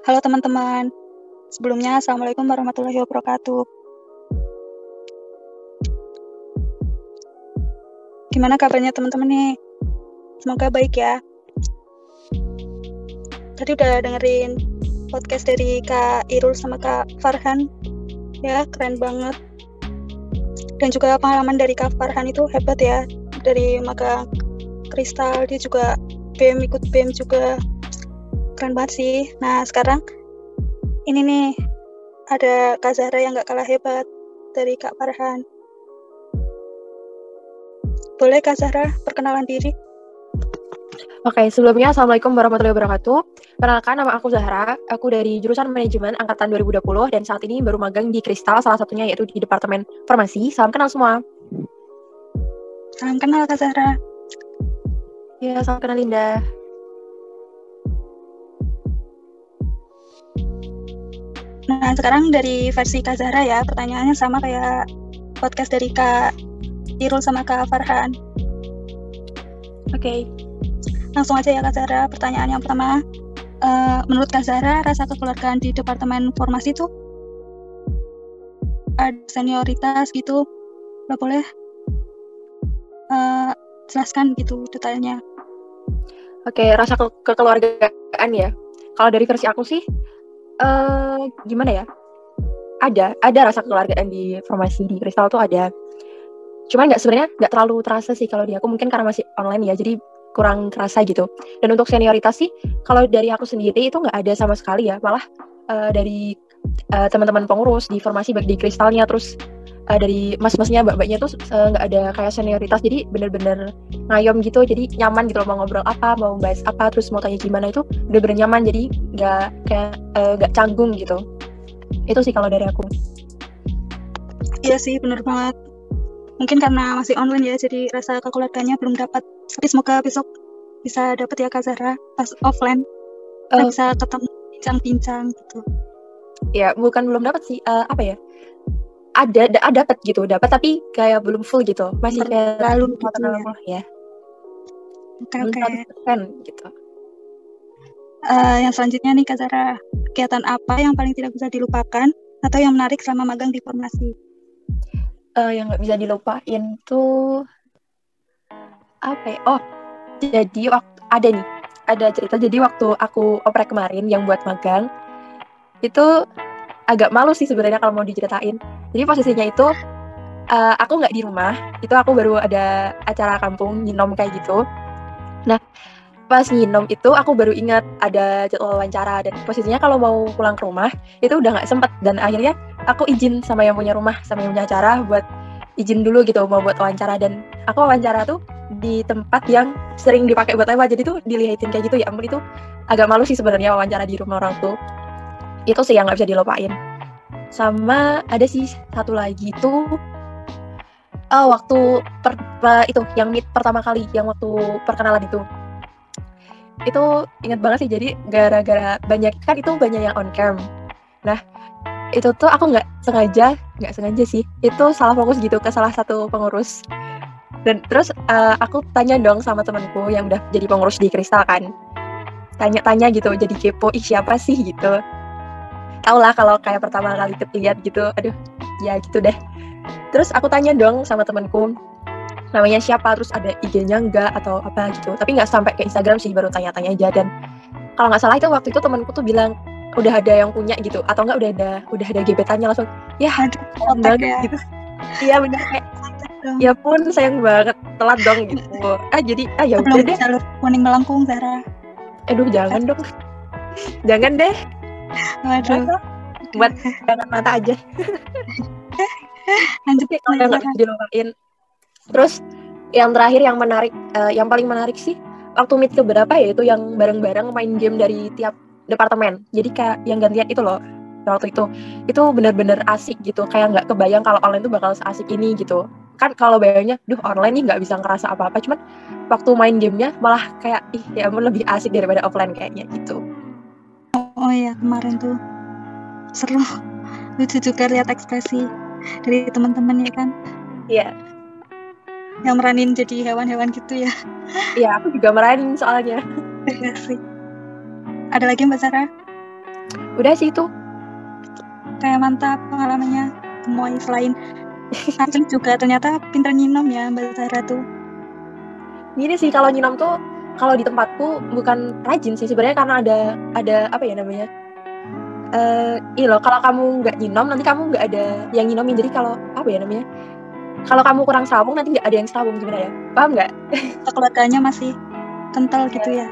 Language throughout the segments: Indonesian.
Halo teman-teman. Sebelumnya, Assalamualaikum warahmatullahi wabarakatuh. Gimana kabarnya teman-teman nih? Semoga baik ya. Tadi udah dengerin podcast dari Kak Irul sama Kak Farhan. Ya, keren banget. Dan juga pengalaman dari Kak Farhan itu hebat ya. Dari magang kristal, dia juga BEM, ikut BEM juga. Keren banget sih. Nah, sekarang ini nih, ada Kak Zahra yang gak kalah hebat dari Kak Farhan. Boleh Kak Zahra perkenalan diri? Oke, sebelumnya Assalamualaikum warahmatullahi wabarakatuh. Perkenalkan, nama aku Zahra. Aku dari jurusan manajemen angkatan 2020 dan saat ini baru magang di Kristal, salah satunya yaitu di Departemen Farmasi. Salam kenal semua. Salam kenal Kak Zahra. Ya, salam kenal Linda. Nah, sekarang dari versi Kak Zahra ya, pertanyaannya sama kayak podcast dari Kak Irul sama Kak Farhan. Oke. Okay. Langsung aja ya Kak Zahra, pertanyaan yang pertama. Uh, menurut Kak Zahra, rasa kekeluargaan di Departemen Formasi itu ada senioritas gitu? Nggak boleh uh, jelaskan gitu detailnya. Oke, okay, rasa ke kekeluargaan ya. Kalau dari versi aku sih, uh, gimana ya? Ada, ada rasa kekeluargaan di formasi di Kristal tuh ada. Cuman nggak sebenarnya nggak terlalu terasa sih kalau di aku mungkin karena masih online ya, jadi kurang terasa gitu. Dan untuk senioritas sih, kalau dari aku sendiri itu nggak ada sama sekali ya, malah uh, dari uh, teman-teman pengurus di formasi baik di Kristalnya terus uh, dari mas-masnya mbak-mbaknya tuh nggak uh, ada kayak senioritas jadi bener-bener ngayom gitu jadi nyaman gitu loh mau ngobrol apa mau bahas apa terus mau tanya gimana itu bener-bener nyaman jadi nggak kayak nggak uh, canggung gitu. Itu sih kalau dari aku. Iya sih bener banget. Mungkin karena masih online ya jadi rasa kekeluarganya belum dapat. Tapi semoga besok bisa dapat ya Kak Zara pas offline. Uh, bisa ketemu bincang-bincang gitu. Ya bukan belum dapat sih uh, apa ya? Ada ada dapat gitu dapat tapi kayak belum full gitu. Masih kayak lalu gitu ya. oke oke. gitu uh, yang selanjutnya nih Kak Zara. Kegiatan apa yang paling tidak bisa dilupakan atau yang menarik selama magang di formasi? Uh, yang nggak bisa dilupain tuh apa ya? Oh jadi waktu ada nih. Ada cerita. Jadi waktu aku oprek kemarin yang buat magang itu agak malu sih sebenarnya kalau mau diceritain. Jadi posisinya itu uh, aku nggak di rumah, itu aku baru ada acara kampung nyinom kayak gitu. Nah pas nyinom itu aku baru ingat ada jadwal wawancara dan posisinya kalau mau pulang ke rumah itu udah nggak sempet dan akhirnya aku izin sama yang punya rumah sama yang punya acara buat izin dulu gitu mau buat wawancara. Dan aku wawancara tuh di tempat yang sering dipakai buat lewat jadi tuh dilihatin kayak gitu. Ya ampun itu agak malu sih sebenarnya wawancara di rumah orang tuh. Itu sih yang nggak bisa dilupain. Sama ada sih satu lagi tuh uh, waktu per, per, itu yang meet pertama kali yang waktu perkenalan itu itu ingat banget sih jadi gara-gara banyak kan itu banyak yang on cam. Nah itu tuh aku nggak sengaja nggak sengaja sih. Itu salah fokus gitu ke salah satu pengurus. Dan terus uh, aku tanya dong sama temanku yang udah jadi pengurus di Kristal kan. Tanya-tanya gitu jadi kepo ih siapa sih? gitu. Tau lah kalau kayak pertama kali lihat gitu aduh ya gitu deh. Terus aku tanya dong sama temanku namanya siapa terus ada IG-nya enggak atau apa gitu. Tapi nggak sampai ke Instagram sih baru tanya-tanya aja. Dan kalau nggak salah itu waktu itu temanku tuh bilang udah ada yang punya gitu. Atau enggak udah ada udah ada gebetannya langsung ya kontak ya. gitu. Iya bener kayak ya pun sayang banget telat dong gitu. Ah jadi ah ya udah deh jalur kuning melengkung Zara. Aduh jangan dong. Jangan deh. Waduh. Buat jangan mata aja. Lanjut ya kalau nggak dilupain. Terus yang terakhir yang menarik, uh, yang paling menarik sih waktu meet ke berapa ya itu yang bareng-bareng main game dari tiap departemen. Jadi kayak yang gantian itu loh waktu itu. Itu bener-bener asik gitu kayak nggak kebayang kalau online tuh bakal asik ini gitu. Kan kalau bayangnya duh online nih nggak bisa ngerasa apa-apa cuman waktu main gamenya malah kayak ih ya ampun lebih asik daripada offline kayaknya gitu. Oh iya kemarin tuh seru. Lucu juga lihat ekspresi dari teman-teman ya kan? Iya yang meranin jadi hewan-hewan gitu ya. Iya aku juga meranin soalnya. Iya ada lagi mbak Sarah? Udah sih itu. Kayak mantap pengalamannya gemoy selain Aceng juga ternyata pinter nyinom ya Mbak Zara tuh. Gini sih kalau nyinom tuh kalau di tempatku bukan rajin sih sebenarnya karena ada ada apa ya namanya? Eh iya loh kalau kamu nggak nyinom nanti kamu nggak ada yang nyinomin jadi kalau apa ya namanya kalau kamu kurang sabung nanti nggak ada yang sabung sebenarnya. Paham nggak? Keluarganya masih kental gitu ya?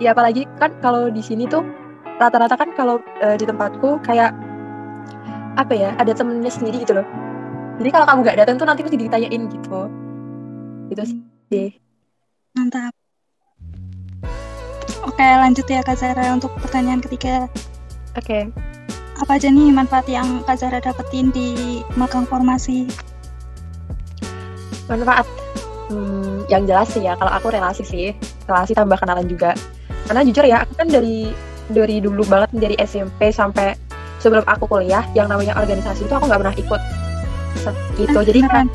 Ya apalagi kan kalau di sini tuh rata-rata kan kalau eh, di tempatku kayak apa ya ada temennya sendiri gitu loh. Jadi kalau kamu nggak datang tuh nanti mesti ditanyain gitu. Gitu sih. Mantap. Oke lanjut ya Kak Zara untuk pertanyaan ketiga. Oke. Apa aja nih manfaat yang Kak Zara dapetin di magang formasi manfaat. Hmm, yang jelas sih ya kalau aku relasi sih relasi tambah kenalan juga. Karena jujur ya aku kan dari dari dulu banget dari SMP sampai sebelum aku kuliah yang namanya organisasi itu aku nggak pernah ikut. Gitu. Jadi kan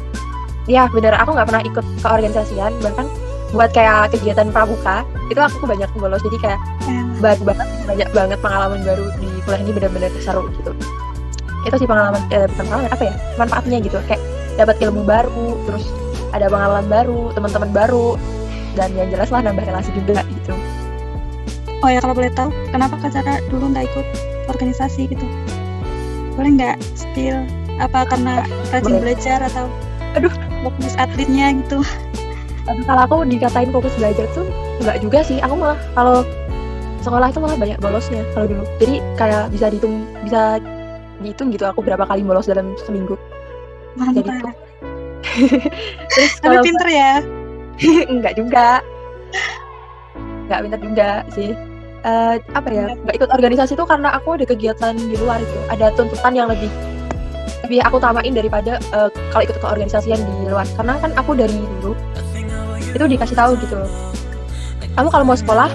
ya bener aku nggak pernah ikut ke organisasian bahkan buat kayak kegiatan pramuka itu aku banyak bolos. Jadi kayak baru banget banyak banget pengalaman baru di kuliah ini benar-benar seru gitu. Itu sih pengalaman eh, bukan pengalaman apa ya manfaatnya gitu. Kayak dapat ilmu baru terus ada pengalaman baru teman-teman baru dan yang jelas lah nambah relasi juga gitu. Oh ya kalau boleh tahu kenapa Kak Zara dulu nggak ikut organisasi gitu? Boleh nggak spill? Apa karena rajin Boleh. belajar atau Aduh. fokus atletnya gitu? Tapi kalau aku dikatain fokus belajar tuh nggak juga sih. Aku malah kalau sekolah itu malah banyak bolosnya kalau dulu. Jadi kayak bisa dihitung bisa dihitung gitu aku berapa kali bolos dalam seminggu Jadi tuh. terus tapi kalau pinter ya. Enggak juga. Enggak pintar juga sih. Eh, apa ya nggak ikut organisasi tuh karena aku ada kegiatan di luar itu. Ada tuntutan yang lebih lebih aku tamain daripada eh, kalau ikut ke organisasi yang di luar. Karena kan aku dari dulu itu dikasih tahu gitu. Kamu kalau mau sekolah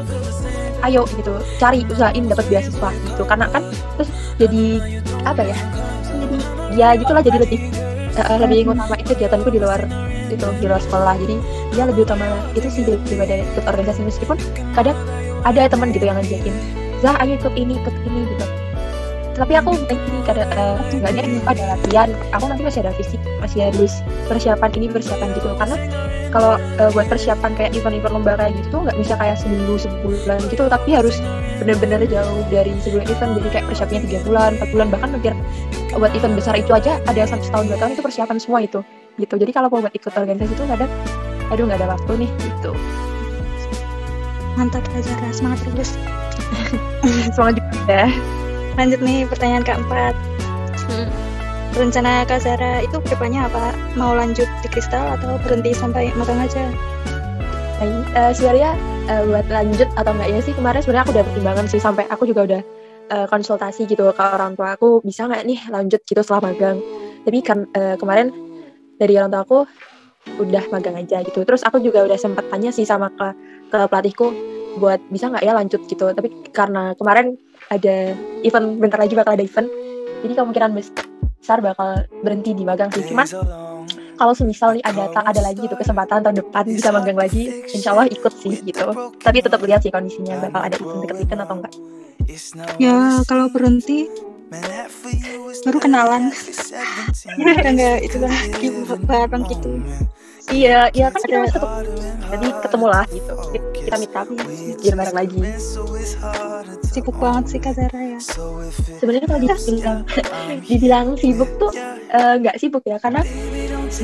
ayo gitu cari usahain dapat beasiswa gitu. Karena kan terus jadi apa ya jadi ya gitulah jadi lebih eh, lebih ngutamain kegiatanku di luar itu di luar sekolah. Jadi dia lebih utama itu sih daripada ikut organisasi meskipun kadang ada teman gitu yang ngajakin Zah ayo ikut ini ikut ini gitu. Tapi aku ini kadang eh, nggak ada ada latihan. Aku nanti masih ada fisik masih harus persiapan ini persiapan gitu. Karena kalau eh, buat persiapan kayak event-event lomba kayak gitu nggak bisa kayak seminggu sebulan gitu. Tapi harus bener-bener jauh dari sebelum event. Jadi kayak persiapannya tiga bulan empat bulan bahkan hampir buat event besar itu aja ada sampai setahun dua tahun itu persiapan semua itu gitu. Jadi kalau mau buat ikut organisasi itu kadang aduh nggak ada waktu nih gitu. Mantap Kak Zara semangat terus. Semangat juga ya. Lanjut nih pertanyaan keempat. Rencana Kak Zara itu ke depannya apa? Mau lanjut di kristal atau berhenti sampai magang aja? Eh, sebenarnya eh, buat lanjut atau enggak ya sih kemarin sebenarnya aku udah pertimbangan sih sampai aku juga udah eh, konsultasi gitu ke orang tua aku bisa nggak nih lanjut gitu setelah magang? Tapi kan eh, kemarin dari orang tua aku udah magang aja gitu. Terus aku juga udah sempat tanya sih sama ke ke pelatihku buat bisa nggak ya lanjut gitu? Tapi karena kemarin ada event bentar lagi bakal ada event jadi kemungkinan besar bakal berhenti di magang sih. Cuman kalau semisal nih ada tak ada lagi gitu kesempatan tahun depan bisa magang lagi insya Allah ikut sih gitu. Tapi tetap lihat sih kondisinya bakal ada event deket-deket atau enggak ya kalau berhenti baru kenalan. kan nggak itu kan bareng gitu. Iya iya kan kita masih ketemu jadi ketemu lah gitu. kita meet up biar bareng lagi. sibuk banget sih Kak Zara ya. Sebenarnya kalau dibilang dibilang sibuk tuh eh, nggak sibuk ya karena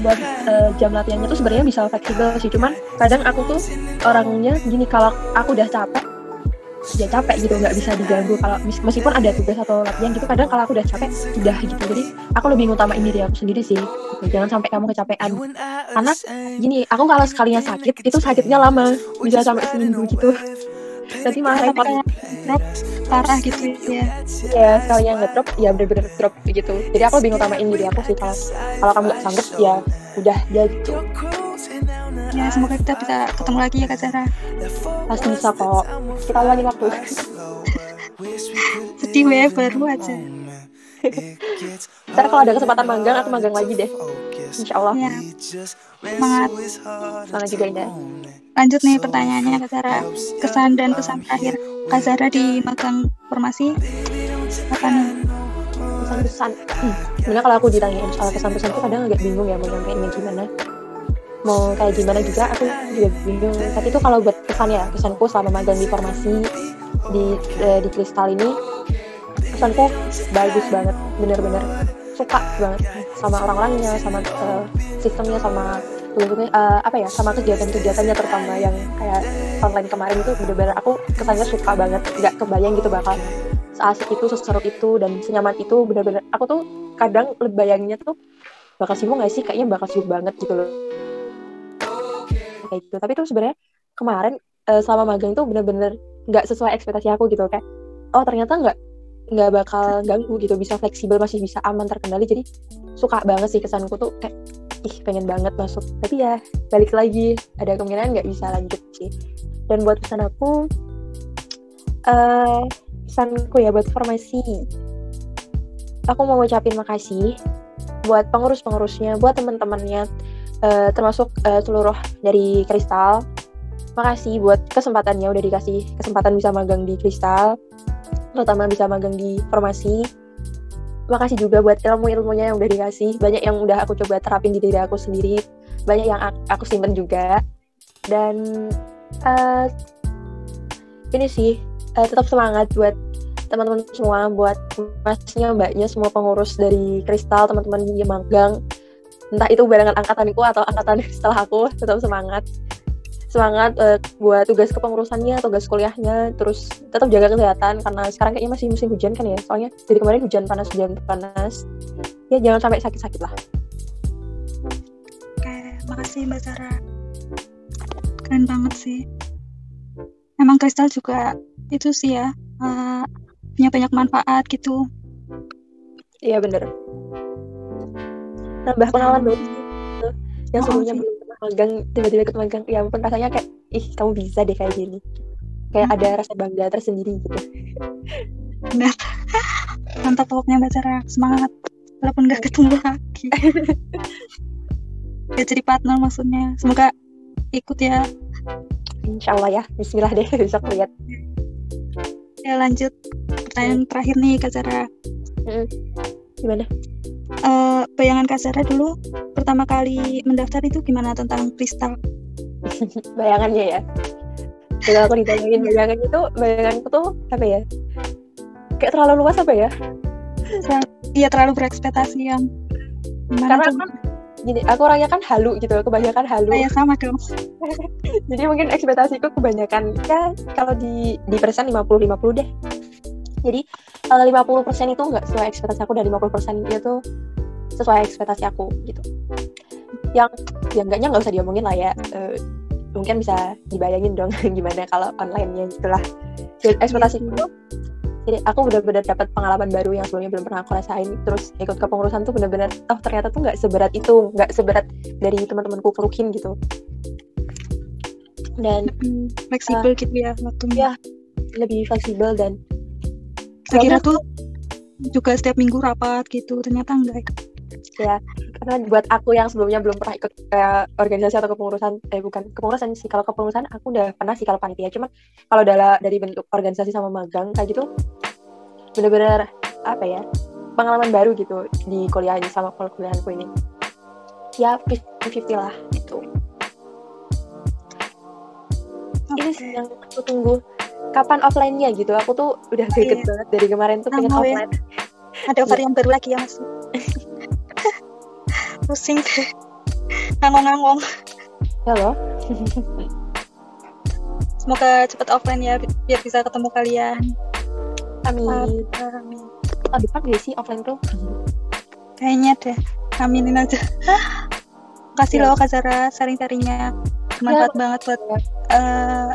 buat eh, jam latihannya tuh sebenarnya bisa fleksibel sih. Cuman kadang aku tuh orangnya gini kalau aku udah capek ya capek gitu nggak bisa diganggu. Kalau mes- meskipun ada tugas atau latihan gitu kadang kalau aku udah capek udah gitu. Jadi aku lebih ngutamain diri aku sendiri sih. Gitu. jangan sampai kamu kecapean. Karena gini aku kalau sekalinya sakit itu sakitnya lama. Bisa sampai seminggu gitu. Jadi malah repot. drop parah gitu ya. Ya sekalinya ngedrop ya bener-bener drop gitu. Jadi aku lebih ngutamain diri aku sih. Kalau kalau kamu nggak sanggup ya udah ya gitu ya semoga kita bisa ketemu lagi ya Kak Zara pasti bisa kok kita ulangin waktu sedih ya baru aja. Ntar kalau ada kesempatan magang aku magang lagi deh. Insya Allah ya semangat sana juga indah. Lanjut nih pertanyaannya Kak Zara kesan dan pesan terakhir. Kak Zara di magang formasi apa nih? Pesan-pesan. Hmm. sebenarnya kalau aku ditanyain soal pesan-pesan tuh kadang agak bingung ya mau nyampeinnya gimana mau kayak gimana juga aku juga bingung. Tapi itu kalau buat pesan ya pesanku selama magang di formasi di eh, di kristal ini pesanku bagus banget bener-bener suka banget sama orang-orangnya sama uh, sistemnya sama uh, apa ya sama kegiatan-kegiatannya terutama yang kayak online kemarin itu bener-bener aku kesannya suka banget nggak kebayang gitu bakal seasik itu seseru itu dan senyaman itu bener-bener aku tuh kadang bayanginnya tuh bakal sibuk gak sih? Kayaknya bakal sibuk banget gitu loh kayak gitu. Tapi tuh sebenarnya kemarin uh, selama magang tuh bener-bener nggak sesuai ekspektasi aku gitu kayak oh ternyata nggak nggak bakal ganggu gitu bisa fleksibel masih bisa aman terkendali. Jadi suka banget sih kesanku tuh kayak ih pengen banget masuk. Tapi ya balik lagi ada kemungkinan nggak bisa lanjut sih. Dan buat pesan aku uh, pesanku ya buat formasi aku mau ngucapin makasih buat pengurus-pengurusnya buat teman-temannya uh, termasuk uh, seluruh dari Kristal. Makasih buat kesempatannya udah dikasih kesempatan bisa magang di Kristal. Terutama bisa magang di formasi makasih juga buat ilmu-ilmunya yang udah dikasih. Banyak yang udah aku coba terapin di diri aku sendiri. Banyak yang aku simpen juga. Dan uh, ini sih uh, tetap semangat buat teman-teman semua buat masnya mbaknya semua pengurus dari kristal teman-teman yang magang entah itu barengan angkatanku atau angkatan setelah aku tetap semangat semangat uh, buat tugas kepengurusannya, tugas kuliahnya, terus tetap jaga kesehatan karena sekarang kayaknya masih musim hujan kan ya, soalnya dari kemarin hujan panas hujan panas, ya jangan sampai sakit-sakit lah. Oke, makasih Mbak Sarah, keren banget sih. Emang kristal juga itu sih ya uh, punya banyak manfaat gitu. Iya bener. Nambah pengalaman baru yang oh, sebelumnya belum magang tiba-tiba ikut magang. Ya ampun rasanya kayak ih kamu bisa deh kayak gini. Kayak hmm. ada rasa bangga tersendiri gitu. Benar. Mantap pokoknya mbak Cara semangat walaupun gak ketemu lagi. Ya jadi partner maksudnya. Semoga ikut ya. Insya Allah ya. Bismillah deh bisa lihat. Ya lanjut. Pertanyaan terakhir nih Kak Cara hmm. gimana uh, bayangan Kak Zara dulu pertama kali mendaftar itu gimana tentang kristal? Bayangannya ya. Kalau aku ditanyain bayangan itu, bayanganku tuh apa ya? Kayak terlalu luas apa ya? Iya terlalu berekspektasi yang Karena tuh? kan gini, aku orangnya kan halu gitu, kebanyakan halu. Iya sama dong. Jadi mungkin ekspektasiku kebanyakan ya kalau di di persen 50 50 deh. Jadi kalau 50% itu nggak sesuai ekspektasi aku dan 50% itu sesuai ekspektasi aku gitu. Yang yang enggaknya nggak usah diomongin lah ya. Uh, mungkin bisa dibayangin dong gimana kalau online-nya gitulah. Jadi ekspektasi itu jadi aku benar-benar dapat pengalaman baru yang sebelumnya belum pernah aku rasain terus ikut ke pengurusan tuh benar-benar oh ternyata tuh nggak seberat itu nggak seberat dari teman-temanku kerukin gitu dan fleksibel uh, gitu ya waktunya ya lebih fleksibel dan kira tuh juga setiap minggu rapat gitu ternyata enggak ya karena buat aku yang sebelumnya belum pernah ikut uh, organisasi atau kepengurusan eh bukan kepengurusan sih. Kalau kepengurusan aku udah pernah sih kalau panitia. Cuman kalau dari bentuk organisasi sama magang kayak gitu bener-bener apa ya pengalaman baru gitu di kuliah ini sama kuliahku ini. Ya 50-50 lah gitu. Okay. ini sih yang aku tunggu kapan offline-nya gitu. Aku tuh udah oh, greget iya. banget dari kemarin tuh pengen ya. offline. Ada varian baru lagi ya mas. Pusing deh. Ngangong-ngangong. Halo? Semoga cepet offline ya biar bisa ketemu kalian. Amin. Amin. Oh, depan gak sih offline tuh? Kayaknya deh. Aminin aja. Kasih ya. loh Kak Zara sharing-sharingnya bermanfaat ya, banget buat uh,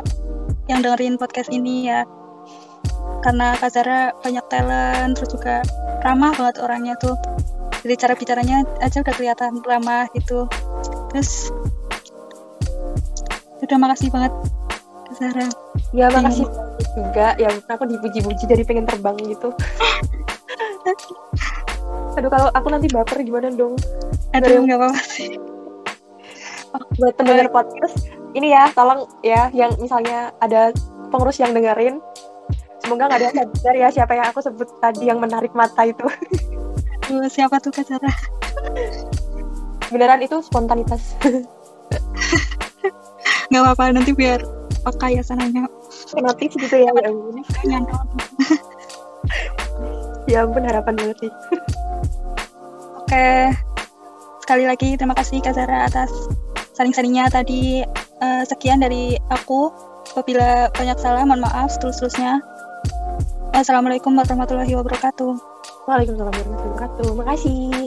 yang dengerin podcast ini ya. Karena Kak Zara banyak talent terus juga ramah banget orangnya tuh. Jadi cara bicaranya aja udah kelihatan ramah gitu. Terus udah makasih banget Kak Zara. Ya makasih juga ya aku dipuji-puji dari pengen terbang gitu. Aduh kalau aku nanti baper gimana dong? Aduh nggak apa-apa sih. Oh, buat pendengar podcast ini ya tolong ya yang misalnya ada pengurus yang dengerin semoga nggak ada yang sadar ya siapa yang aku sebut tadi yang menarik mata itu Aduh, siapa tuh Kak Zara? beneran itu spontanitas Nggak apa-apa, nanti biar peka ya sananya. notif gitu ya ya ampun Nyantol. ya ampun harapan banget sih Oke, sekali lagi terima kasih Kak Zara atas saling-salingnya tadi. Eh, sekian dari aku. Apabila banyak salah, mohon maaf terus-terusnya. Wassalamualaikum warahmatullahi wabarakatuh. Waalaikumsalam warahmatullahi wabarakatuh makasih